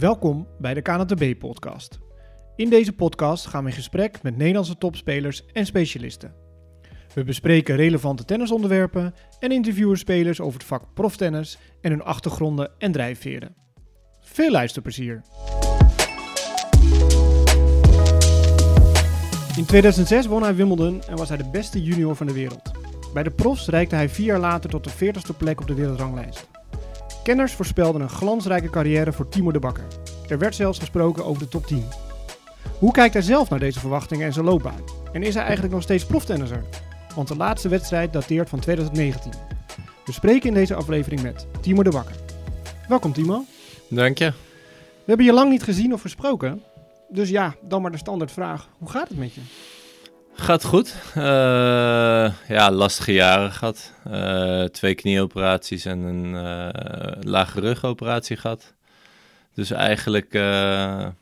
Welkom bij de KNTB-podcast. In deze podcast gaan we in gesprek met Nederlandse topspelers en specialisten. We bespreken relevante tennisonderwerpen en interviewen spelers over het vak proftennis en hun achtergronden en drijfveren. Veel luisterplezier! In 2006 won hij Wimbledon en was hij de beste junior van de wereld. Bij de profs reikte hij vier jaar later tot de 40ste plek op de wereldranglijst. Kenners voorspelden een glansrijke carrière voor Timo de Bakker. Er werd zelfs gesproken over de top 10. Hoe kijkt hij zelf naar deze verwachtingen en zijn loopbaan? En is hij eigenlijk nog steeds proftennisser? Want de laatste wedstrijd dateert van 2019. We spreken in deze aflevering met Timo de Bakker. Welkom Timo. Dank je. We hebben je lang niet gezien of gesproken. Dus ja, dan maar de standaardvraag. Hoe gaat het met je? Gaat goed. Uh, ja, lastige jaren gehad. Uh, twee knieoperaties en een uh, lage rugoperatie gehad. Dus eigenlijk, ja,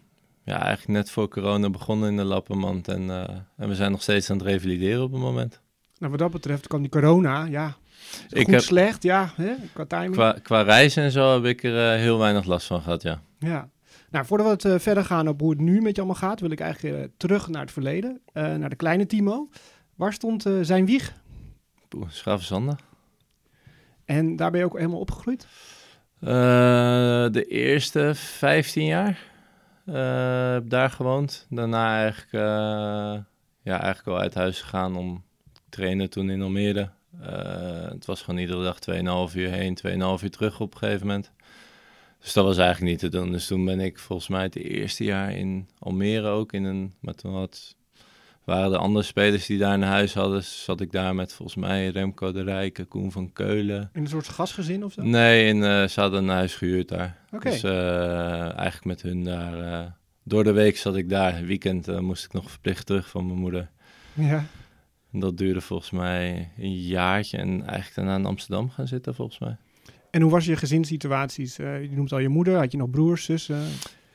eigenlijk net voor corona begonnen in de lappenmand. En, en we zijn nog steeds aan het revalideren op het moment. Nou, wat dat betreft kan die corona, ja, ik goed, heb, slecht, ja, hè, qua timing. Qua, qua reizen en zo heb ik er heel weinig last van gehad, ja. Ja, nou, voordat we het uh, verder gaan op hoe het nu met je allemaal gaat, wil ik eigenlijk uh, terug naar het verleden, uh, naar de kleine Timo. Waar stond zijn wieg? Schravenzande. En daar ben je ook helemaal opgegroeid? de eerste 15 jaar heb daar gewoond. Daarna eigenlijk, ja, eigenlijk al uit huis gegaan om te trainen toen in Almere. het was gewoon iedere dag 2,5 uur heen, 2,5 uur terug op een gegeven moment. Dus dat was eigenlijk niet te doen. Dus toen ben ik volgens mij het eerste jaar in Almere ook in een. Maar toen had, waren de andere spelers die daar naar huis hadden. Zat ik daar met volgens mij Remco de Rijke, Koen van Keulen. In een soort gastgezin of zo? Nee, in, uh, ze hadden een huis gehuurd daar. Okay. Dus uh, eigenlijk met hun daar. Uh, door de week zat ik daar. Weekend moest ik nog verplicht terug van mijn moeder. Ja. En dat duurde volgens mij een jaartje. En eigenlijk daarna in Amsterdam gaan zitten volgens mij. En hoe was je gezinssituaties? Uh, je noemt al je moeder, had je nog broers, zussen?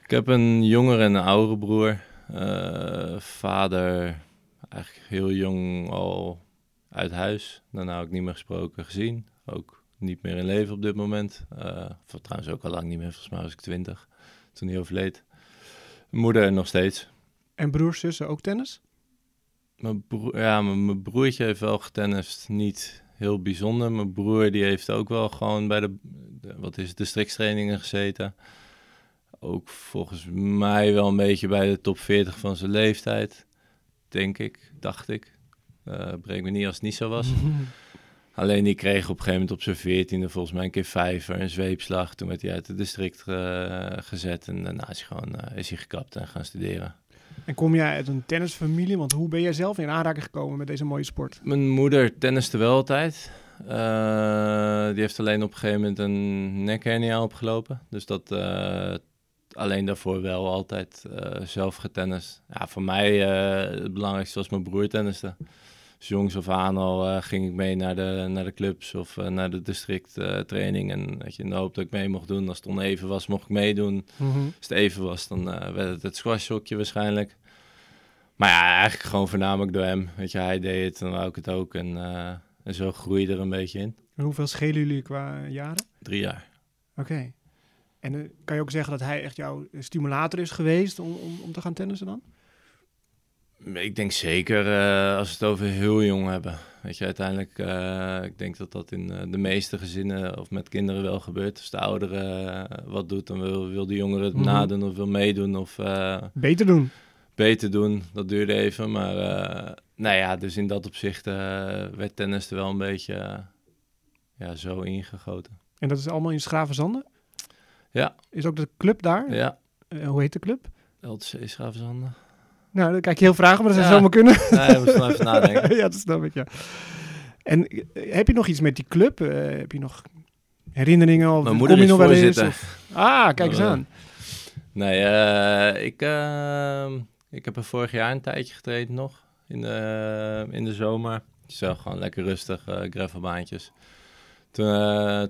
Ik heb een jongere en een oudere broer. Uh, vader, eigenlijk heel jong al uit huis. Daarna ook niet meer gesproken, gezien. Ook niet meer in leven op dit moment. Uh, trouwens ook al lang niet meer, volgens mij was ik twintig toen hij overleed. Moeder nog steeds. En broers, zussen ook tennis? Mijn, broer, ja, mijn broertje heeft wel getennist, niet heel bijzonder. Mijn broer die heeft ook wel gewoon bij de, de wat is het, de strikstrainingen gezeten. Ook volgens mij wel een beetje bij de top 40 van zijn leeftijd. Denk ik, dacht ik. Uh, breng me niet als het niet zo was. Alleen die kreeg op een gegeven moment op zijn veertiende volgens mij een keer vijver, een zweepslag. Toen werd hij uit het district uh, gezet en daarna is hij gewoon uh, is hij gekapt en gaan studeren. En kom jij uit een tennisfamilie? Want hoe ben jij zelf in aanraking gekomen met deze mooie sport? Mijn moeder tenniste wel altijd. Uh, die heeft alleen op een gegeven moment een nekhernia opgelopen. Dus dat uh, alleen daarvoor wel altijd uh, zelf getennist. Ja, voor mij het belangrijkste was mijn broer tenniste. Dus jongs of aan al ging ik mee naar de, naar de clubs of naar de districttraining. en dat je, in de hoop dat ik mee mocht doen. Als het oneven was, mocht ik meedoen. Mm -hmm. Als het even was, dan werd het het squashhokje waarschijnlijk. Maar ja, eigenlijk gewoon voornamelijk door hem. Weet je, hij deed het, dan wou ik het ook. En, en zo groeide er een beetje in. En hoeveel schelen jullie qua jaren? Drie jaar. Oké. Okay. En uh, kan je ook zeggen dat hij echt jouw stimulator is geweest om, om, om te gaan tennissen dan? Ik denk zeker uh, als we het over heel jong hebben. Weet je, uiteindelijk, ik denk dat dat in de meeste gezinnen of met kinderen wel gebeurt. Als de oudere wat doet, dan wil, wil de jongere het mm -hmm. nadoen of wil meedoen. Of, Beter doen beter doen. Dat duurde even, maar nou ja, dus in dat opzicht werd tennis er wel een beetje ja, zo ingegoten. En dat is allemaal in Schravenzande? Ja. Is ook de club daar? Ja. hoe heet de club? LTC Schravenzande. Nou, dan kijk je heel vragen, maar dat zou zomaar kunnen. Nee, even nadenken. ja, dat snap ik, ja. En heb je nog iets met die club? heb je nog herinneringen? Of Mijn moeder kom je nog wel eens? Of... Ah, kijk eens aan. Nee, ik ehm, ik heb er vorig jaar een tijdje getraind nog, in de, in de zomer. Zo gewoon lekker rustig, gravelbaantjes. Toen,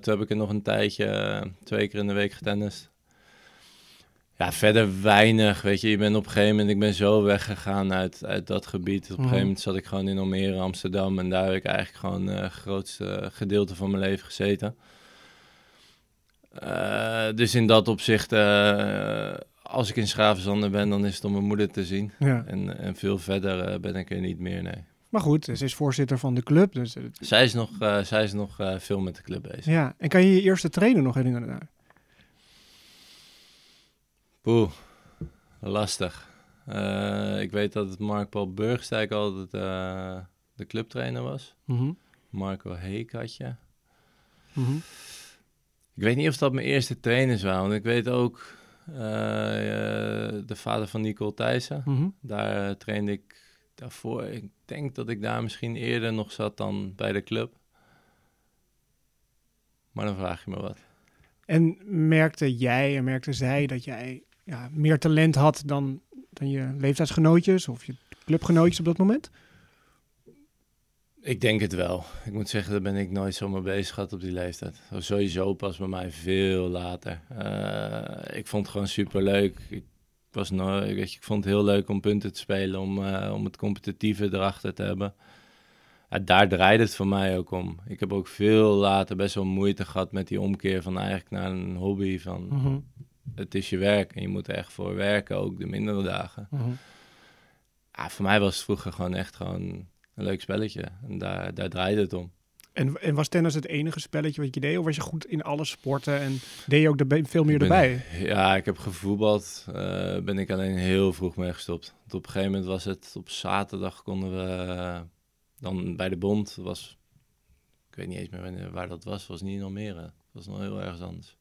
toen heb ik er nog een tijdje, twee keer in de week getennist. Ja, verder weinig, weet je. Je bent op een gegeven moment, ik ben zo weggegaan uit, uit dat gebied. Op een gegeven moment zat ik gewoon in Almere, Amsterdam. En daar heb ik eigenlijk gewoon het grootste gedeelte van mijn leven gezeten. Uh, dus in dat opzicht, uh, als ik in Schravenzanden ben, dan is het om mijn moeder te zien. Ja. En, en veel verder ben ik er niet meer, nee. Maar goed, ze is voorzitter van de club. Dus... Zij is nog, zij is nog veel met de club bezig. Ja, en kan je je eerste trainer nog herinneren daar? Poeh, lastig. ik weet dat het Mark Paul Burgstijk altijd de clubtrainer was. Mm -hmm. Marco Heek had je. Mm -hmm. Ik weet niet of dat mijn eerste trainers waren. Want ik weet ook uh, de vader van Nicole Thijssen. Mm -hmm. Daar trainde ik daarvoor. Ik denk dat ik daar misschien eerder nog zat dan bij de club. Maar dan vraag je me wat. En merkte jij en merkte zij dat jij ja, meer talent had dan, dan je leeftijdsgenootjes of je clubgenootjes op dat moment? Ik denk het wel. Ik moet zeggen, daar ben ik nooit zo mee bezig gehad op die leeftijd. Sowieso pas bij mij veel later. Uh, ik vond het gewoon super leuk. Ik, was nooit, weet je, ik vond het heel leuk om punten te spelen, om, uh, om het competitieve erachter te hebben. Ja, daar draaide het voor mij ook om. Ik heb ook veel later best wel moeite gehad met die omkeer van eigenlijk naar een hobby. Van, mm -hmm. Het is je werk en je moet er echt voor werken, ook de mindere dagen. Mm -hmm. ja, voor mij was het vroeger gewoon echt gewoon een leuk spelletje. En daar, daar draaide het om. En, en was tennis het enige spelletje wat je deed? Of was je goed in alle sporten en deed je ook de, veel meer ben, erbij? Ja, ik heb gevoetbald. Uh, ben ik alleen heel vroeg mee gestopt. Want op een gegeven moment was het op zaterdag konden we uh, dan bij de bond. Was, ik weet niet eens meer waar dat was. was niet in Almere. Dat was nog heel ergens anders.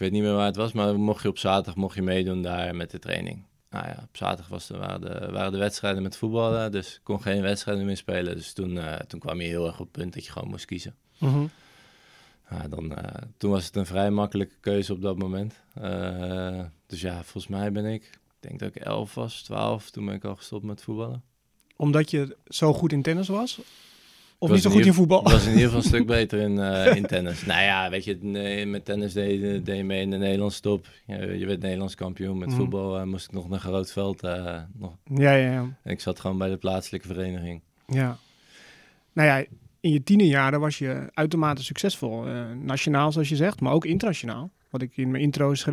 Ik weet niet meer waar het was, maar mocht je op zaterdag mocht je meedoen daar met de training nou ja, op zaterdag was er, waren, de, waren de wedstrijden met voetballen, dus ik kon geen wedstrijden meer spelen. Dus toen, uh, toen kwam je heel erg op het punt dat je gewoon moest kiezen. Mm -hmm. dan, uh, toen was het een vrij makkelijke keuze op dat moment. Uh, dus ja, volgens mij ben ik, ik denk dat ik 11 was, 12, toen ben ik al gestopt met voetballen. Omdat je zo goed in tennis was? Of niet zo goed in voetbal? Was in ieder geval een stuk beter in, uh, in tennis. nou ja, weet je, nee, met tennis deed, deed je mee in de Nederlandse top. Ja, je werd Nederlands kampioen. Met mm. voetbal uh, moest ik nog naar groot veld. Uh, nog. Ja, ja, ja. En ik zat gewoon bij de plaatselijke vereniging. Ja. Nou ja, in je tienerjaren was je uitermate succesvol. nationaal, zoals je zegt, maar ook internationaal. Wat ik in mijn intro's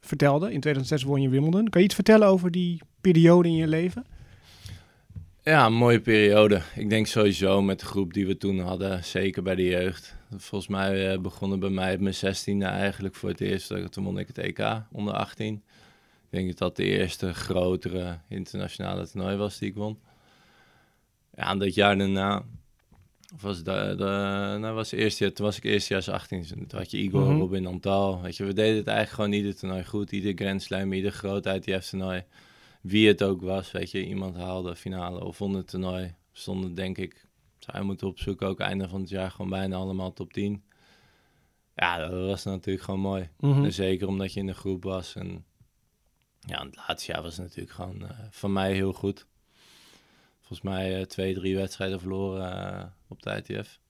vertelde. In 2006 won je Wimbledon. Kan je iets vertellen over die periode in je leven? Ja, een mooie periode. Ik denk sowieso met de groep die we toen hadden, zeker bij de jeugd. Volgens mij uh, begonnen bij mij op mijn zestiende eigenlijk voor het eerst. Toen won ik het EK onder 18. Ik denk dat dat de eerste grotere internationale toernooi was die ik won. Ja, en dat jaar daarna was de, de, nou was eerst jaar, toen was ik eerstejaars 18. Toen had je Igor, mm -hmm. Robin Antal. Weet je, we deden het eigenlijk gewoon ieder toernooi goed. Ieder Grand Slam, ieder groot ITF-toernooi wie het ook was, weet je, iemand haalde finale of won het toernooi. Stonden denk ik, zou je moeten opzoeken, ook einde van het jaar gewoon bijna allemaal top 10. Ja, dat was natuurlijk gewoon mooi. Mm -hmm. en zeker omdat je in de groep was. En ja, het laatste jaar was het natuurlijk gewoon uh, van mij heel goed. Volgens mij uh, twee, drie wedstrijden verloren uh, op de ITF.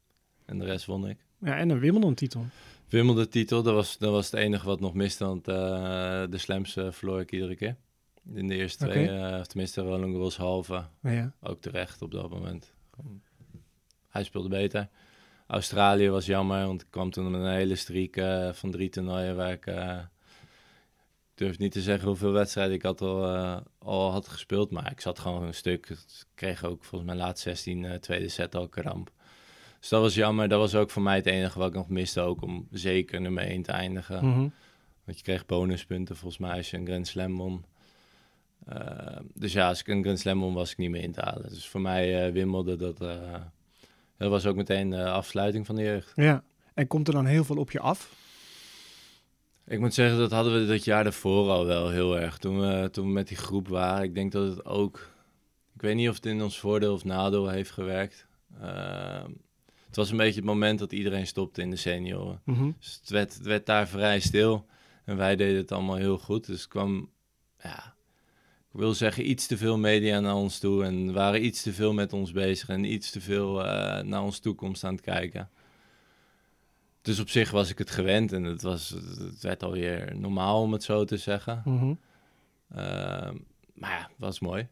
En de rest won ik. Ja, en een Wimbledon-titel. Wimbledon-titel, dat was, dat was het enige wat nog miste, want de slams verloor ik iedere keer. In de eerste twee, uh, tenminste Roland Garros halve. Ja. Ook terecht op dat moment. Hij speelde beter. Australië was jammer, want ik kwam toen met een hele streak uh, van drie toernooien waar ik... Uh, ik durf niet te zeggen hoeveel wedstrijden ik had al, uh, al had gespeeld, maar ik zat gewoon een stuk. Ik kreeg ook volgens mij laat 16 uh, tweede set al kramp. Dus dat was jammer. Dat was ook voor mij het enige wat ik nog miste, ook om zeker nummer 1 te eindigen. Mm -hmm. Want je kreeg bonuspunten volgens mij als je een Grand Slam won. Uh, dus ja, als ik een Grand Slam won, was ik niet meer in te halen. Dus voor mij uh, Wimbledon, dat, uh, dat was ook meteen de afsluiting van de jeugd. Ja, en komt er dan heel veel op je af? Ik moet zeggen, dat hadden we dat jaar daarvoor al wel heel erg. Toen we, toen we met die groep waren, ik denk dat het ook... Ik weet niet of het in ons voordeel of nadeel heeft gewerkt. Uh, het was een beetje het moment dat iedereen stopte in de senioren. Mm -hmm. Dus het werd, het werd daar vrij stil. En wij deden het allemaal heel goed. Dus het kwam, ja, ik wil zeggen, iets te veel media naar ons toe. En waren iets te veel met ons bezig. En iets te veel uh, naar onze toekomst aan het kijken. Dus op zich was ik het gewend. En het, was, het werd alweer normaal, om het zo te zeggen. Mm -hmm. uh, maar ja, het was mooi.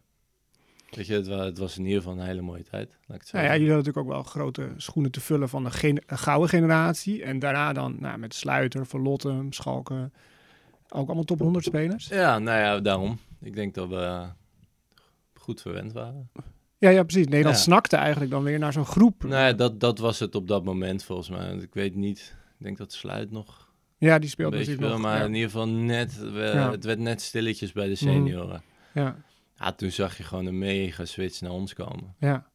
Weet je, het, het was in ieder geval een hele mooie tijd. Laat ik Nou ja, jullie hadden natuurlijk ook wel grote schoenen te vullen van de gen- gouden generatie. En daarna dan nou, met Sluiter, Verlotten, Schalken. Ook allemaal top 100 spelers. ja, nou ja, daarom. Ik denk dat we goed verwend waren. Ja, ja precies. Nederland Ja. snakte eigenlijk dan weer naar zo'n groep. Nou ja, dat, dat was het op dat moment volgens mij. Ik weet niet, ik denk dat Sluit nog Ja, die speelde natuurlijk nog. maar ja. in ieder geval net, we- Ja. het werd net stilletjes bij de Mhm. senioren. Ja, Ja, toen zag je gewoon een mega switch naar ons komen. ja.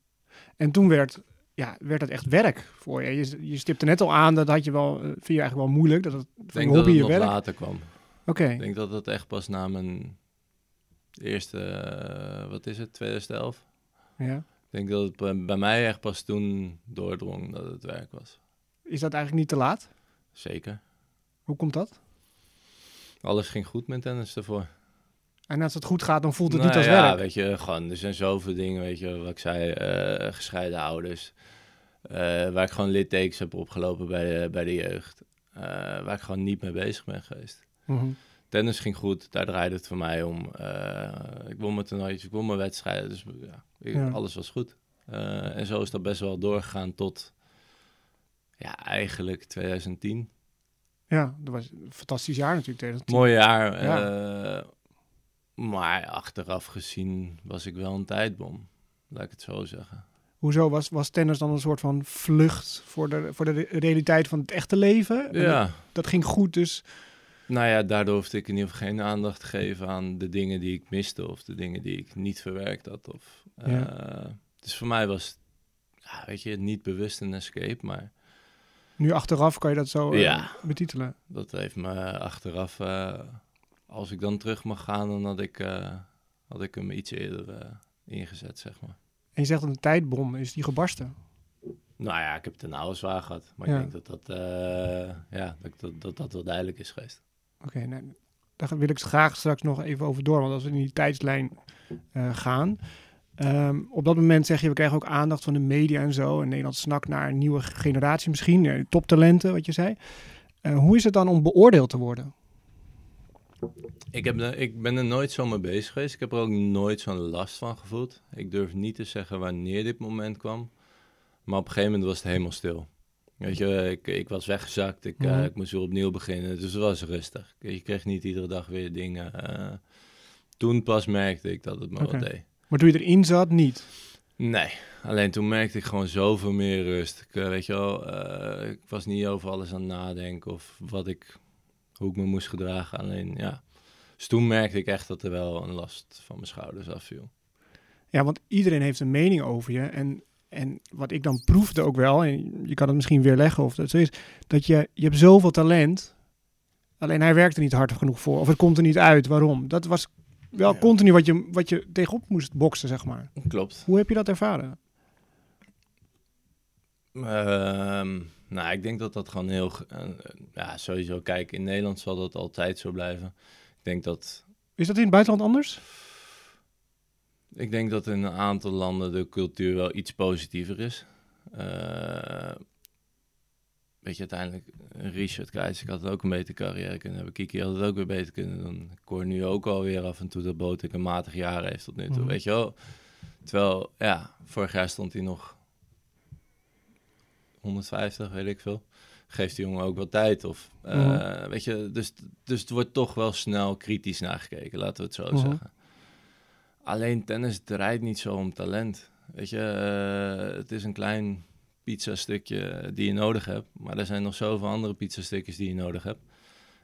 En toen werd, ja, werd het echt werk voor je. Je, je stipte net al aan, dat had je wel, eh, vind je eigenlijk wel moeilijk. Dat het Ik denk je dat hobby het je nog werk. later kwam. Oké, Ik denk dat het echt pas na mijn eerste, eh, wat is het, 2011? ja. Ik denk dat het bij, mij echt pas toen doordrong dat het werk was. Is dat eigenlijk niet te laat? Zeker. Hoe komt dat? Alles ging goed met tennis ervoor. En als het goed gaat, dan voelt het Nou niet als ja, werk. weet je, gewoon, er zijn zoveel dingen, weet je, wat ik zei, eh, gescheiden ouders. eh, waar ik gewoon littekens heb opgelopen bij de, bij de jeugd. waar ik gewoon niet mee bezig ben geweest. Mhm. Tennis ging goed, daar draaide het voor mij om. Eh, ik won mijn toernooitjes, ik won mijn wedstrijden, dus ja, ik- Ja. alles was goed. Eh, en zo is dat best wel doorgegaan tot, ja, eigenlijk 2010. Ja, dat was een fantastisch jaar natuurlijk. 2010. Mooi jaar, Ja. eh, maar achteraf gezien was ik wel een tijdbom, laat ik het zo zeggen. Hoezo was, was tennis dan een soort van vlucht voor de, voor de re- realiteit van het echte leven? Dat, Ja, dat ging goed, dus nou ja, daardoor hoefde ik in ieder geval geen aandacht te geven aan de dingen die ik miste of de dingen die ik niet verwerkt had. Of, eh. Dus voor mij was, ja, weet je, niet bewust een escape, maar nu achteraf kan je dat zo eh, Ja. betitelen. dat heeft me achteraf, eh, als ik dan terug mag gaan, dan had ik, had ik hem iets eerder ingezet, zeg maar. En je zegt een tijdbom, is die gebarsten? Nou ja, ik heb het een oude zwaar gehad, maar Ja. ik denk dat dat, ja, dat, dat, dat dat wel duidelijk is geweest. Oké, nou, daar wil ik graag straks nog even over door, want als we in die tijdslijn eh, gaan. ehm, op dat moment zeg je, we krijgen ook aandacht van de media en zo. En Nederland snakt naar een nieuwe generatie misschien, eh, toptalenten, wat je zei. Eh, hoe is het dan om beoordeeld te worden? Ik, heb ik ben er nooit zo mee bezig geweest. Ik heb er ook nooit zo'n last van gevoeld. Ik durf niet te zeggen wanneer dit moment kwam. Maar op een gegeven moment was het helemaal stil. Weet je, ik, ik was weggezakt. Ik, eh, Mhm. ik moest weer opnieuw beginnen. Dus het was rustig. Je kreeg niet iedere dag weer dingen. eh. toen pas merkte ik dat het me Oké. wat deed. Maar toen je erin zat, niet. Nee, alleen toen merkte ik gewoon zoveel meer rust. Ik, eh, weet je wel, eh, ik was niet over alles aan het nadenken of wat ik, hoe ik me moest gedragen. Alleen ja, dus toen merkte ik echt dat er wel een last van mijn schouders afviel. Ja, want iedereen heeft een mening over je. En, en wat ik dan proefde ook wel, en je kan het misschien weer leggen of dat zo is, dat je, je hebt zoveel talent, alleen hij werkt er niet hard genoeg voor. Of het komt er niet uit. Waarom? Dat was wel Ja. continu wat je, wat je tegenop moest boksen, zeg maar. Klopt. Hoe heb je dat ervaren? Ehm, nou, ik denk dat dat gewoon heel, ge- eh, ja, sowieso. Kijk, in Nederland zal dat altijd zo blijven. Ik denk dat Is dat in het buitenland anders? Ik denk dat in een aantal landen de cultuur wel iets positiever is. Eh, weet je, uiteindelijk, Richard ik had het ook een betere carrière kunnen hebben. Kiki had het ook weer beter kunnen doen. Ik hoor nu ook alweer af en toe dat Botek een matig jaar heeft tot nu toe, Mhm. weet je wel. Terwijl, ja, vorig jaar stond hij nog 150, weet ik veel. Geeft die jongen ook wel tijd of, eh, Mhm. weet je, dus, dus het wordt toch wel snel kritisch nagekeken, laten we het zo Mhm. zeggen. Alleen tennis draait niet zo om talent. Weet je, eh, het is een klein pizzastukje die je nodig hebt. Maar er zijn nog zoveel andere pizzastukjes die je nodig hebt.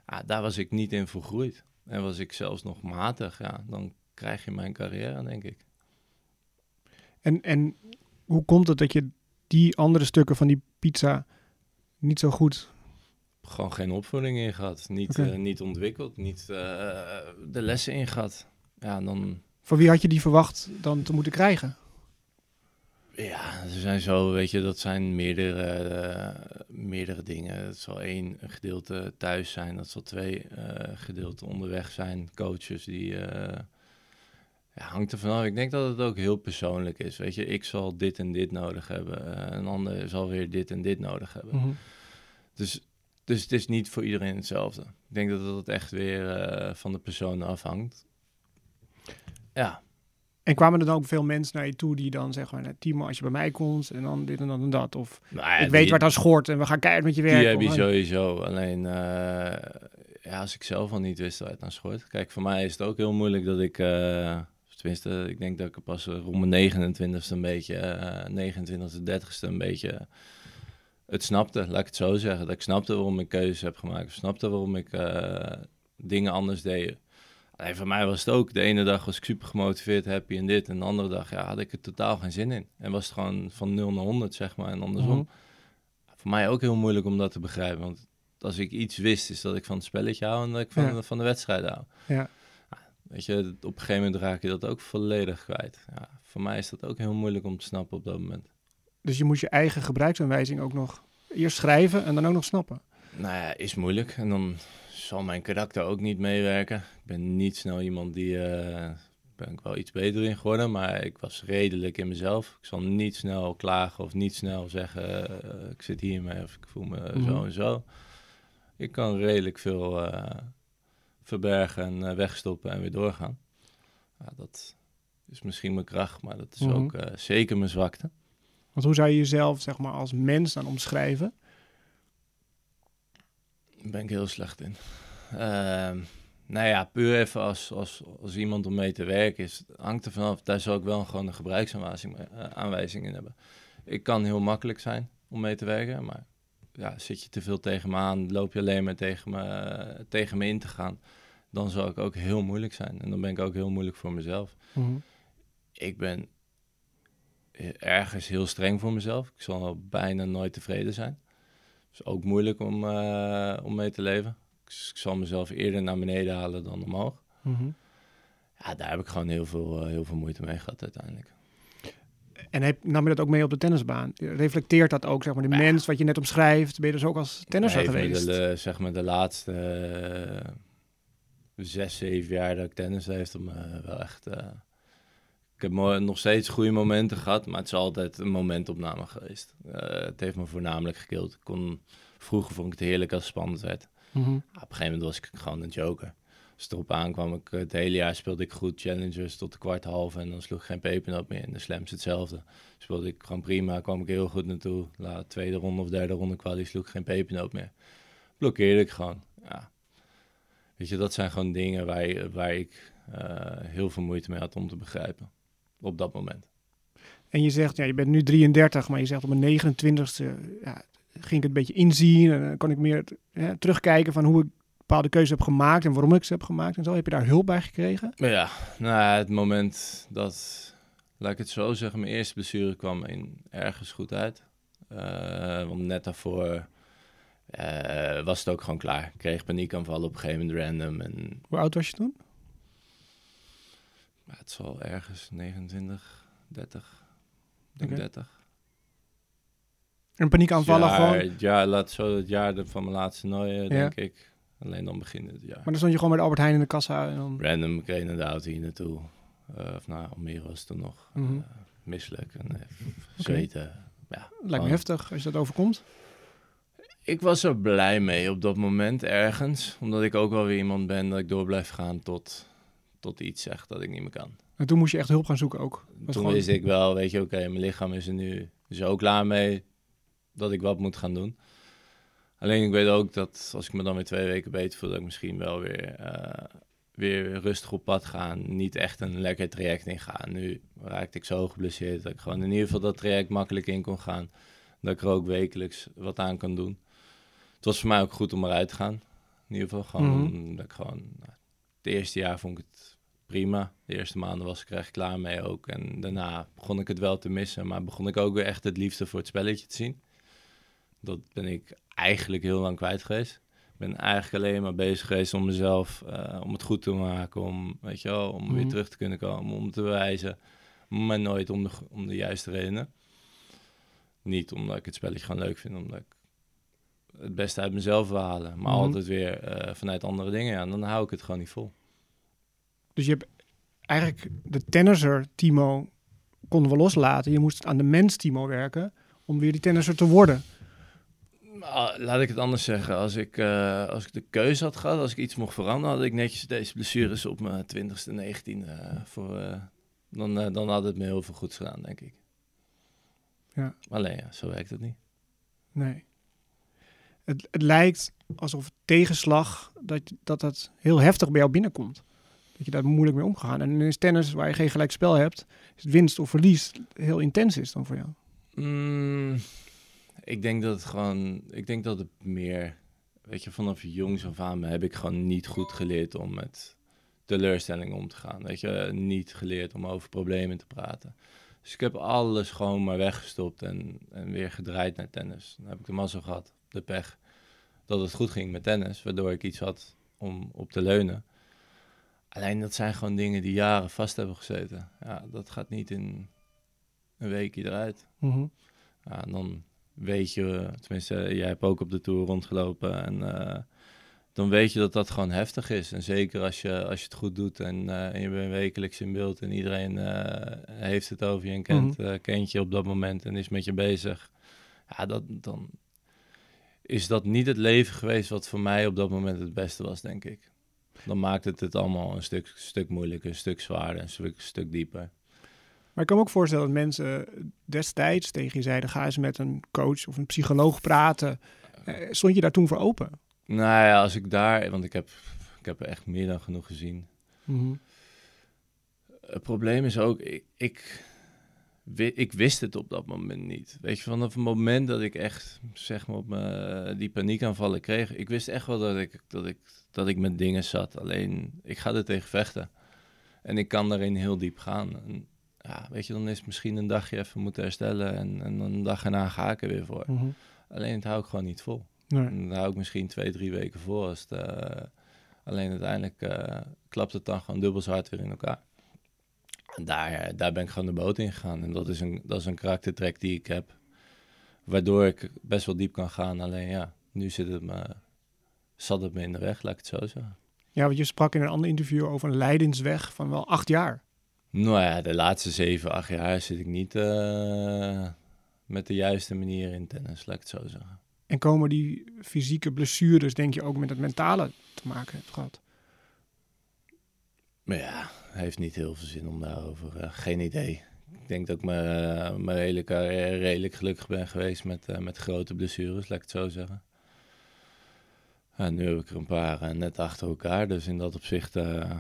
Ja, daar was ik niet in vergroeid. En was ik zelfs nog matig. Ja, dan krijg je mijn carrière, denk ik. En, en hoe komt het dat je die andere stukken van die pizza niet zo goed... Gewoon geen opvoeding in gehad. Niet, eh, niet ontwikkeld. Niet eh, de lessen in gehad. Ja, dan... Van wie had je die verwacht dan te moeten krijgen? Ja, er zijn zo, weet je, dat zijn meerdere, eh, meerdere dingen. Het zal één gedeelte thuis zijn, dat zal twee eh gedeelten onderweg zijn. Coaches die, eh, ja, hangt er vanaf. Ik denk dat het ook heel persoonlijk is, weet je. Ik zal dit en dit nodig hebben, een ander zal weer dit en dit nodig hebben. Mhm. Dus, dus het is niet voor iedereen hetzelfde. Ik denk dat het echt weer van de persoon afhangt. Ja, En kwamen er dan ook veel mensen naar je toe die dan zeggen, nou, Timo, als je bij mij komt en dan dit en dan en dat. Of Nou ja, ik weet waar het aan schort en we gaan keihard met je werken. Die heb je sowieso. Alleen, eh, ja, als ik zelf al niet wist waar het aan schort. Kijk, voor mij is het ook heel moeilijk dat ik... eh, tenminste, ik denk dat ik pas rond mijn 29ste een beetje... eh 29ste, 30ste een beetje het snapte. Laat ik het zo zeggen. Dat ik snapte waarom ik keuzes heb gemaakt. Snapte waarom ik eh, dingen anders deed. Alleen voor mij was het ook. De ene dag was ik super gemotiveerd, happy en dit. En de andere dag ja, had ik er totaal geen zin in. En was het gewoon van 0 naar 100, zeg maar. En andersom. Mhm. Voor mij ook heel moeilijk om dat te begrijpen. Want als ik iets wist, is dat ik van het spelletje hou en dat ik van, Ja. van de wedstrijd hou. Ja. Weet je, op een gegeven moment raak je dat ook volledig kwijt. Ja, voor mij is dat ook heel moeilijk om te snappen op dat moment. Dus je moet je eigen gebruiksaanwijzing ook nog eerst schrijven en dan ook nog snappen. Nou ja, is moeilijk. En dan zal mijn karakter ook niet meewerken. Ik ben niet snel iemand die... eh ben ik wel iets beter in geworden, maar ik was redelijk in mezelf. Ik zal niet snel klagen of niet snel zeggen... eh, ik zit hiermee of ik voel me Mhm. zo en zo. Ik kan redelijk veel eh, verbergen en wegstoppen en weer doorgaan. Ja, dat is misschien mijn kracht, maar dat is Mhm. ook zeker mijn zwakte. Want hoe zou je jezelf zeg maar, als mens dan omschrijven? Daar ben ik heel slecht in. Ehm nou ja, puur even als, als, als iemand om mee te werken is, hangt er vanaf. Daar zou ik wel gewoon een gebruiksaanwijzing eh, in hebben. Ik kan heel makkelijk zijn om mee te werken, maar ja, zit je te veel tegen me aan, loop je alleen maar tegen me, tegen me in te gaan, dan zou ik ook heel moeilijk zijn. En dan ben ik ook heel moeilijk voor mezelf. Ik ben ergens heel streng voor mezelf. Ik zal bijna nooit tevreden zijn. Het is ook moeilijk om, eh, om mee te leven. Dus ik zal mezelf eerder naar beneden halen dan omhoog. Mhm. Ja, daar heb ik gewoon heel veel, eh, heel veel moeite mee gehad uiteindelijk. En heb, nam je dat ook mee op de tennisbaan? Reflecteert dat ook, zeg maar, de Ja. mens wat je net omschrijft? Ben je dus ook als tennisser geweest? De, zeg maar de laatste eh, zes, zeven jaar dat ik tennis heeft om me wel echt... ik heb nog steeds goede momenten gehad, maar het is altijd een momentopname geweest. Eh, het heeft me voornamelijk gekild. Ik kon, vroeger vond ik het heerlijk als het spannend werd. Ja, op een gegeven moment was ik gewoon een joker. Als het erop aankwam, ik, het hele jaar speelde ik goed challengers tot de kwart en dan sloeg ik geen pepernoot meer. In de slams hetzelfde. Speelde ik gewoon prima, kwam ik heel goed naartoe. La, tweede ronde of derde ronde kwalie sloeg ik geen pepernoot meer. Blokkeerde ik gewoon. Ja. Weet je, dat zijn gewoon dingen waar, waar ik eh, heel veel moeite mee had om te begrijpen. Op dat moment. En je zegt, ja, je bent nu 33, maar je zegt op mijn 29ste ja, ging ik het een beetje inzien. En dan kon ik meer hè, terugkijken van hoe ik bepaalde keuzes heb gemaakt en waarom ik ze heb gemaakt en zo. Heb je daar hulp bij gekregen? Ja, nou, het moment dat, laat ik het zo zeggen, mijn eerste blessure kwam in ergens goed uit. Eh, want net daarvoor eh, was het ook gewoon klaar. Ik kreeg paniekaanvallen op een gegeven moment random. En Hoe oud was je toen? Ja, het zal ergens 29, 30, ik denk Oké. 30. En paniekaanvallen ja, gewoon. Jaar, laat zo het jaar van mijn laatste nooien, denk ik. Alleen dan begin het jaar. Maar dan stond je gewoon bij de Albert Heijn in de kassa en dan... Random, ik reed naar de auto hier naartoe. Eh, of nou, Almere was het nog. Mhm. Eh, misselijk en eh, zweten. Ja, Lijkt me heftig als je dat overkomt. Ik was er blij mee op dat moment ergens. Omdat ik ook wel weer iemand ben dat ik door blijf gaan tot, tot iets zegt dat ik niet meer kan. En toen moest je echt hulp gaan zoeken ook. Toen gewoon- wist ik wel, weet je, oké, mijn lichaam is er nu er ook klaar mee dat ik wat moet gaan doen. Alleen ik weet ook dat als ik me dan weer twee weken beter voel, dat ik misschien wel weer, eh, weer rustig op pad ga. Niet echt een lekker traject in ga. Nu raakte ik zo geblesseerd dat ik gewoon in ieder geval dat traject makkelijk in kon gaan. Dat ik er ook wekelijks wat aan kan doen. Het was voor mij ook goed om eruit te gaan. In ieder geval gewoon, dat ik gewoon, nou, het eerste jaar vond ik het prima. De eerste maanden was ik er echt klaar mee ook. En daarna begon ik het wel te missen. Maar begon ik ook weer echt het liefde voor het spelletje te zien. Dat ben ik eigenlijk heel lang kwijt geweest. Ik ben eigenlijk alleen maar bezig geweest om mezelf, eh, om het goed te maken. Om, weet je wel, om weer Mhm. terug te kunnen komen. Om te bewijzen. Maar nooit om de, om de juiste redenen. Niet omdat ik het spelletje gewoon leuk vind. Omdat ik het beste uit mezelf wil halen. Maar Mhm. altijd weer eh, vanuit andere dingen. Ja, dan hou ik het gewoon niet vol. Dus je hebt eigenlijk de tennisser Timo konden we loslaten. Je moest aan de mens Timo werken om weer die tennisser te worden. Ah, Laat ik het anders zeggen. Als ik, eh, als ik de keuze had gehad, als ik iets mocht veranderen, had ik netjes deze blessures op mijn 20ste, 19e eh, voor, eh, Dan, dan had het me heel veel goeds gedaan, denk ik. Ja. Alleen ja, zo werkt het niet. Nee. Het, het lijkt alsof tegenslag, dat, dat dat heel heftig bij jou binnenkomt. Dat je daar moeilijk mee omgaan. En in tennis, waar je geen gelijk spel hebt, is winst of verlies heel intens is dan voor jou. Mm, ik denk dat het gewoon, ik denk dat het meer, weet je, vanaf jongs af aan heb ik gewoon niet goed geleerd om met teleurstellingen om te gaan. Weet je, niet geleerd om over problemen te praten. Dus ik heb alles gewoon maar weggestopt en, en weer gedraaid naar tennis. Dan heb ik de mazzel gehad, de pech, dat het goed ging met tennis, waardoor ik iets had om op te leunen. Alleen dat zijn gewoon dingen die jaren vast hebben gezeten. Ja, dat gaat niet in een weekje eruit. Mhm. Ja, en dan weet je, tenminste, jij hebt ook op de tour rondgelopen en eh, dan weet je dat dat gewoon heftig is. En zeker als je, als je het goed doet en, eh, en je bent wekelijks in beeld en iedereen eh, heeft het over je en kent, Mhm. kent je op dat moment en is met je bezig. Ja, dat, dan is dat niet het leven geweest wat voor mij op dat moment het beste was, denk ik. Dan maakt het het allemaal een stuk, stuk moeilijker, een stuk zwaarder, een stuk, stuk dieper. Maar ik kan me ook voorstellen dat mensen destijds tegen je zeiden: ga eens met een coach of een psycholoog praten. Eh, Stond je daar toen voor open? Nou ja, als ik daar, want ik heb, ik heb er echt meer dan genoeg gezien. Mhm. Het probleem is ook, ik, ik, ik wist het op dat moment niet. Weet je, vanaf het moment dat ik echt, zeg maar, op me, die paniekaanvallen kreeg, ik wist echt wel dat ik, dat, ik, dat ik met dingen zat. Alleen, ik ga er tegen vechten. En ik kan daarin heel diep gaan. En, ja, weet je, dan is het misschien een dagje even moeten herstellen en, en dan een dag erna ga ik er weer voor. Mhm. Alleen, het hou ik gewoon niet vol. Nee. En dan hou ik misschien twee, drie weken voor. Als het, eh, alleen uiteindelijk eh, klapt het dan gewoon dubbel zo hard weer in elkaar. Daar, eh, daar ben ik gewoon de boot in gegaan. En dat is, een, dat is een karaktertrek die ik heb. Waardoor ik best wel diep kan gaan. Alleen ja, nu zit het me, zat het me in de weg, laat ik het zo zeggen. Ja, want je sprak in een ander interview over een leidensweg van wel acht jaar. Nou ja, de laatste zeven, acht jaar zit ik niet eh, met de juiste manier in tennis, laat ik het zo zeggen. En komen die fysieke blessures, denk je, ook met het mentale te maken hebt gehad? Maar ja, heeft niet heel veel zin om daarover. eh, geen idee. Ik denk dat ik mijn, mijn hele carrière redelijk gelukkig ben geweest met, eh, met grote blessures, laat ik het zo zeggen. Ja, nu heb ik er een paar eh, net achter elkaar, dus in dat opzicht eh,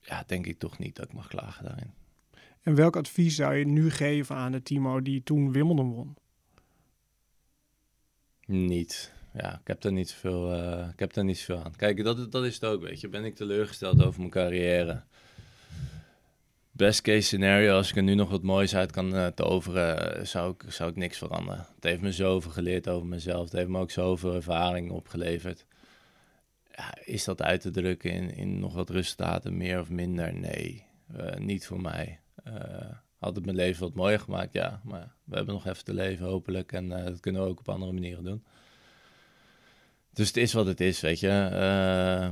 ja, denk ik toch niet dat ik mag klagen daarin. En welk advies zou je nu geven aan de Timo die toen Wimbledon won? Niet. Ja, ik heb daar niet zoveel, eh, ik heb daar niet zoveel aan. Kijk, dat, dat is het ook, weet je. Ben ik teleurgesteld over mijn carrière? Best case scenario, als ik er nu nog wat moois uit kan eh, toveren, zou ik, zou ik niks veranderen. Het heeft me zoveel geleerd over mezelf. Het heeft me ook zoveel ervaring opgeleverd. Ja, is dat uit te drukken in, in nog wat resultaten, meer of minder? Nee, eh, niet voor mij. Eh, had het mijn leven wat mooier gemaakt, ja. Maar we hebben nog even te leven, hopelijk. En eh, dat kunnen we ook op andere manieren doen. Dus het is wat het is, weet je. Eh,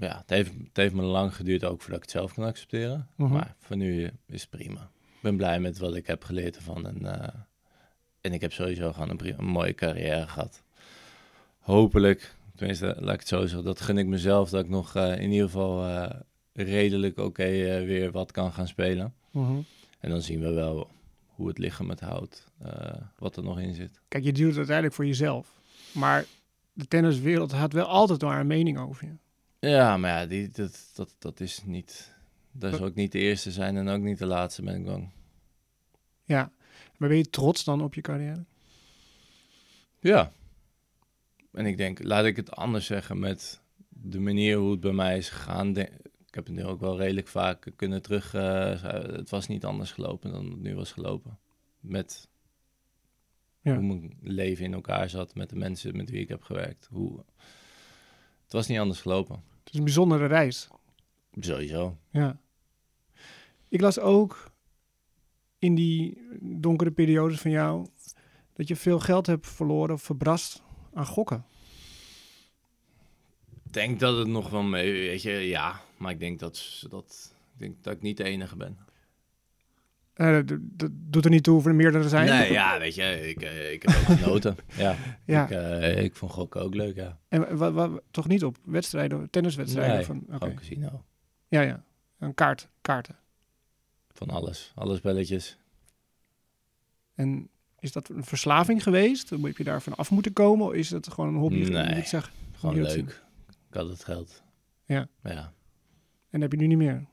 ja, het heeft, het heeft me lang geduurd ook voordat ik het zelf kan accepteren. Mhm. Maar voor nu is het prima. Ik ben blij met wat ik heb geleerd ervan. En, eh, en ik heb sowieso gewoon een, mooie carrière gehad. Hopelijk, tenminste, laat ik het zo zeggen, dat gun ik mezelf dat ik nog eh, in ieder geval redelijk oké weer wat kan gaan spelen. Mhm. En dan zien we wel hoe het lichaam het houdt, wat er nog in zit. Kijk, je doet het uiteindelijk voor jezelf. Maar de tenniswereld had wel altijd maar een mening over je. Ja, maar ja, die, dat, dat, dat is niet. Dat zal ook niet de eerste zijn en ook niet de laatste, ben ik bang. Ja. Maar ben je trots dan op je carrière? Ja. En ik denk, laat ik het anders zeggen met de manier hoe het bij mij is gegaan. ik heb het nu ook wel redelijk vaak kunnen terug. eh, het was niet anders gelopen dan het nu was gelopen. Met Ja. hoe mijn leven in elkaar zat, met de mensen met wie ik heb gewerkt. Hoe... Het was niet anders gelopen. Het is een bijzondere reis. Sowieso. Ja. Ik las ook in die donkere periodes van jou dat je veel geld hebt verloren of verbrast aan gokken. Ik denk dat het nog wel mee, weet je, ja. Maar ik denk dat, dat, ik, denk dat ik niet de enige ben. Eh, dat doet er niet toe of er meerdere zijn. Nee, ja, weet je, ik, eh, ik heb ook genoten. ja, Ja. Ik, eh, ik vond gokken ook leuk, ja. En wa- wa- toch niet op wedstrijden, tenniswedstrijden? Nee, van. Gewoon casino. Ja, ja. Een kaart, kaarten. Van alles. Alle spelletjes. En is dat een verslaving geweest? Heb je daarvan af moeten komen? Of is het gewoon een hobby? Nee. Ik zeggen? Gewoon dat leuk. Ik had het geld. Ja. Ja. En heb je nu niet meer?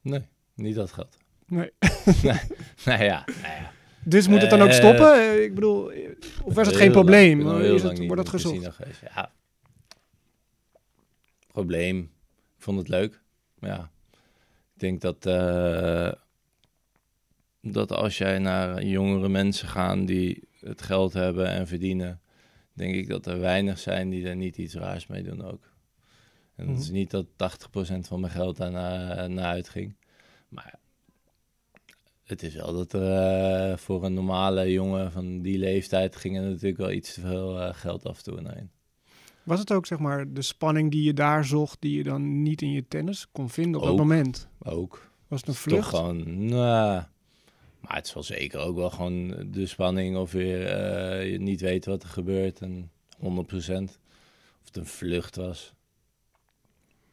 Nee, niet dat geld. Nee. nou ja, nou ja. Dus moet het dan ook Eh, stoppen? Eh, Ik bedoel, eh, of was het geen lang- probleem? al Is het, lang wordt dat gezocht? Ja. Probleem. Ik vond het leuk. Ja. Ik denk dat, eh, dat als jij naar jongere mensen gaat die het geld hebben en verdienen, denk ik dat er weinig zijn die er niet iets raars mee doen ook. En het is Mhm. niet dat 80% van mijn geld daar naar, naar uitging. Maar het is wel dat er eh, voor een normale jongen van die leeftijd ging er natuurlijk wel iets te veel eh, geld af en toe. Was het ook zeg maar de spanning die je daar zocht, die je dan niet in je tennis kon vinden op dat Ook. moment? Ook. Was het een Toch vlucht? gewoon, nou, maar het is wel zeker ook wel gewoon de spanning of weer je niet weet wat er gebeurt en 100%. Of het een vlucht was.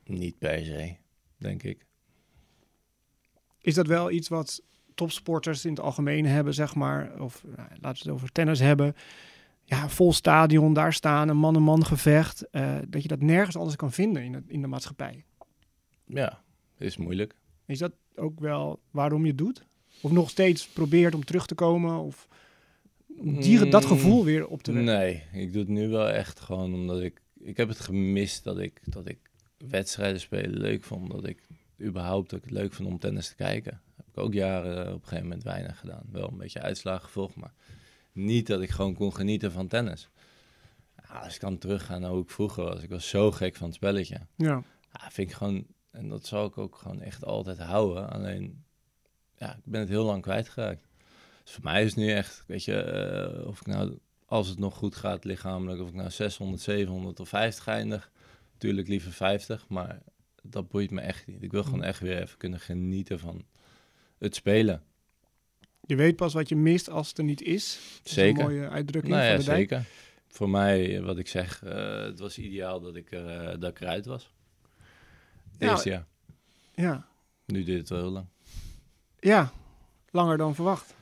Niet per se, denk ik. Is dat wel iets wat topsporters in het algemeen hebben, zeg maar? Of nou, laten we het over tennis hebben. Ja, vol stadion, daar staan, een man-en-man gevecht. eh, dat je dat nergens anders kan vinden in, het, in de maatschappij. Ja, is moeilijk. Is dat ook wel waarom je het doet? Of nog steeds probeert om terug te komen? Of om die, dat Mm, gevoel weer op te wekken? Nee, ik doe het nu wel echt gewoon omdat ik... Ik heb het gemist dat ik, dat ik wedstrijden spelen leuk vond. Dat ik überhaupt dat ik het leuk vond om tennis te kijken. Ik ook jaren op een gegeven moment weinig gedaan. Wel een beetje uitslagen gevolgd, maar niet dat ik gewoon kon genieten van tennis. Ja, als ik dan terugga naar hoe ik vroeger was. Ik was zo gek van het spelletje. Ja. Ja, vind ik gewoon... En dat zal ik ook gewoon echt altijd houden. Alleen, ja, ik ben het heel lang kwijtgeraakt. Dus voor mij is het nu echt, weet je, eh, of ik nou, als het nog goed gaat lichamelijk, of ik nou 600, 700 of 50 eindig. Natuurlijk liever 50, maar dat boeit me echt niet. Ik wil gewoon echt weer even kunnen genieten van het spelen. Je weet pas wat je mist als het er niet is. Dat is Zeker. Een mooie uitdrukking Nou van ja, de dijk. zeker. Voor mij, wat ik zeg, eh, het was ideaal dat ik, eh, dat ik eruit was. Ja. Eerste jaar. Ja. Nu duurt het wel heel lang. ja, langer dan verwacht.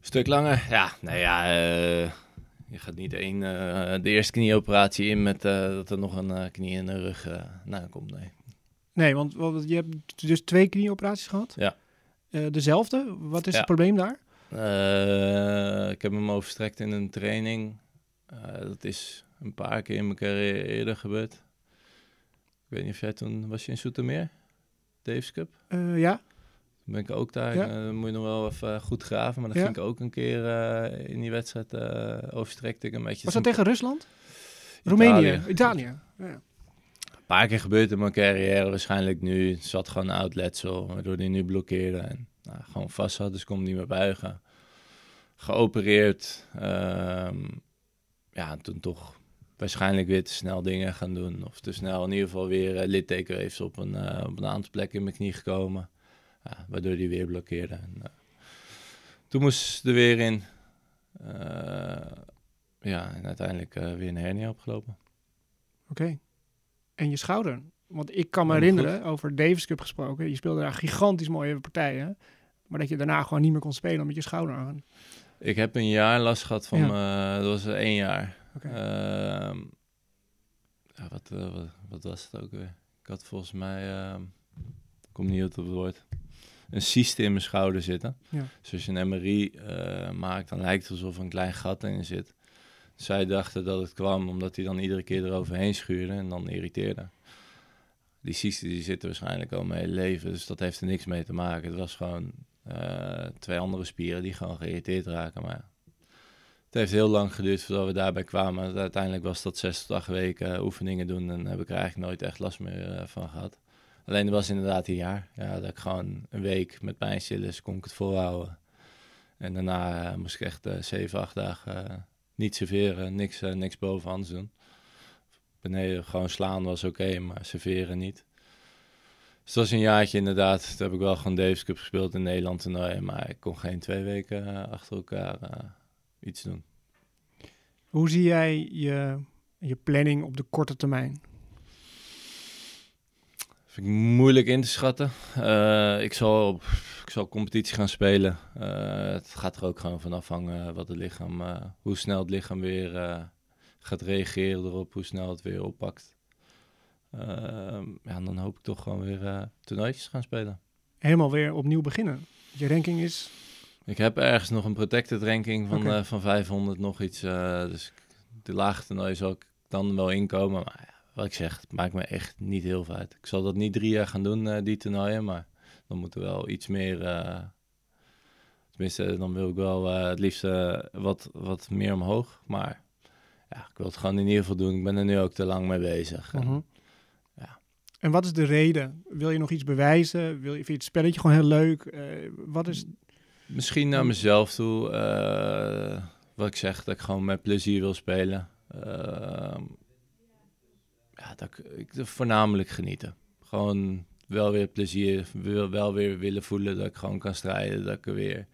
stuk langer? Ja, nou ja, eh, je gaat niet één, de eerste knieoperatie in met dat er nog een knie in de rug na komt. Nee. Nee, want je hebt dus twee knieoperaties gehad. Ja. Eh, dezelfde? Wat is Ja. het probleem daar? Eh, ik heb hem overstrekt in een training. Eh, dat is een paar keer in mijn carrière eerder gebeurd. Ik weet niet of jij toen... Was je in Soetermeer? Davis Cup? Ja. Toen ben ik ook daar. Ja. moet je nog wel even goed graven. Maar dan Ja. ging ik ook een keer in die wedstrijd uh, overstrekte ik een beetje... Was dat tegen Rusland? Italië. Roemenië? Italië. Ja. Paar keer gebeurd in mijn carrière. Waarschijnlijk nu zat gewoon een oud letsel, waardoor die nu blokkeerde. En nou, gewoon vast had, dus kon niet meer buigen. Geopereerd. ehm, ja, en toen toch waarschijnlijk weer te snel dingen gaan doen. Of te snel in ieder geval weer uh, littekenweefsel op een, uh, op een aantal plekken in mijn knie gekomen. Waardoor die weer blokkeerde. En, uh, toen moest er weer in. Ja, en uiteindelijk weer een hernia opgelopen. Oké. Okay. En je schouder? Want ik kan me Oh, herinneren, goed. over Davis Cup gesproken. Je speelde daar gigantisch mooie partijen. Maar dat je daarna gewoon niet meer kon spelen met je schouder aan. Ik heb een jaar last gehad van, ja. uh, dat was één jaar. Okay. Uh, ja, wat, uh, wat, wat, was het ook weer? Ik had volgens mij, uh, ik kom niet op het woord, een cyste in mijn schouder zitten. Ja. Dus als je een MRI uh, maakt, dan lijkt het alsof er een klein gat in zit. Zij dachten dat het kwam omdat hij dan iedere keer eroverheen schuurde en dan irriteerde. Die cysten die zitten waarschijnlijk al mijn hele leven, dus dat heeft er niks mee te maken. Het was gewoon uh, twee andere spieren die gewoon geïrriteerd raken. Maar het heeft heel lang geduurd voordat we daarbij kwamen. Uiteindelijk was dat zes tot acht weken oefeningen doen en heb ik er eigenlijk nooit echt last meer uh, van gehad. Alleen het was inderdaad een jaar. Ja, dat ik gewoon een week met pijnstillers kon ik het volhouden. En daarna moest ik echt zeven, acht dagen niet serveren, niks, niks bovenhands doen. Beneden gewoon slaan was oké, maar serveren niet. Dus dat was een jaartje inderdaad. Toen heb ik wel gewoon Davis Cup gespeeld in Nederland toernooi, maar ik kon geen twee weken uh, achter elkaar uh, iets doen. Hoe zie jij je, je planning op de korte termijn? Vind ik moeilijk in te schatten. Eh, ik, zal, ik zal competitie gaan spelen. Eh, het gaat er ook gewoon van afhangen wat het lichaam, eh, hoe snel het lichaam weer gaat reageren erop, hoe snel het weer oppakt. Ehm, ja, dan hoop ik toch gewoon weer toernooitjes gaan spelen. Helemaal weer opnieuw beginnen. Je ranking is... Ik heb ergens nog een protected ranking van, van 500 nog iets. dus de lage toernooi zal ik dan wel inkomen. Maar ja, wat ik zeg, het maakt me echt niet heel veel uit. Ik zal dat niet drie jaar gaan doen, eh, die toernooien. Maar dan moet er wel iets meer... eh, tenminste, dan wil ik wel eh, het liefst wat, wat meer omhoog. Maar ja, ik wil het gewoon in ieder geval doen. Ik ben er nu ook te lang mee bezig. En Mhm. ja. En wat is de reden? Wil je nog iets bewijzen? Wil je, vind je het spelletje gewoon heel leuk? Wat is... Misschien naar mezelf toe. wat ik zeg, dat ik gewoon met plezier wil spelen. Ja, dat ik, voornamelijk genieten. Gewoon wel weer plezier, wil, wel weer willen voelen dat ik gewoon kan strijden. Dat ik, er weer,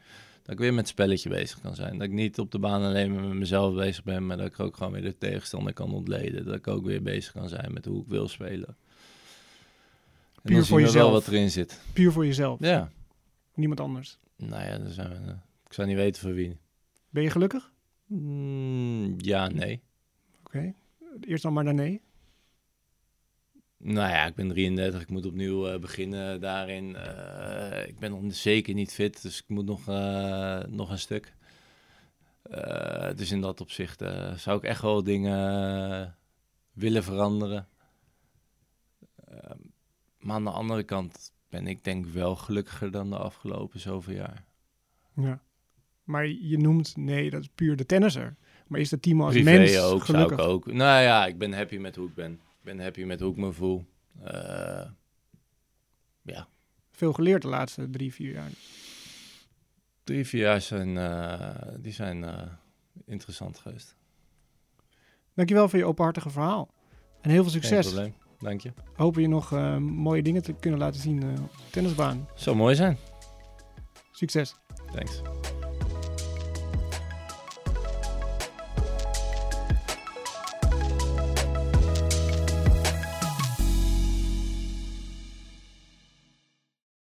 dat ik weer met spelletje bezig kan zijn. Dat ik niet op de baan alleen maar met mezelf bezig ben, maar dat ik ook gewoon weer de tegenstander kan ontleden. Dat ik ook weer bezig kan zijn met hoe ik wil spelen. En Puur voor we wel jezelf. wat erin zit. Puur voor jezelf. Ja, Niemand anders. nou ja, zijn we, eh, ik zou niet weten voor wie. Ben je gelukkig? Mm, ja, nee. Oké. Eerst dan maar naar nee. Nou ja, ik ben 33, ik moet opnieuw eh, beginnen daarin. Eh, ik ben nog zeker niet fit, dus ik moet nog, eh, nog een stuk. Dus in dat opzicht zou ik echt wel dingen willen veranderen. Maar aan de andere kant ben ik denk wel gelukkiger dan de afgelopen zoveel jaar. Ja. Maar je noemt, nee, dat is puur de tennisser. Maar is de team als Privé mens ook, gelukkig? zou ik ook. Nou ja, ik ben happy met hoe ik ben. Ik ben happy met hoe ik me voel. Eh, ja, Veel geleerd de laatste drie, vier jaar. drie, vier jaar zijn, eh, die zijn eh, interessant geweest. Dankjewel voor je openhartige verhaal. En heel veel Geen succes. probleem. Dank je. Hopen je nog mooie dingen te kunnen laten zien op de tennisbaan. Zou mooi zijn. Succes. Thanks.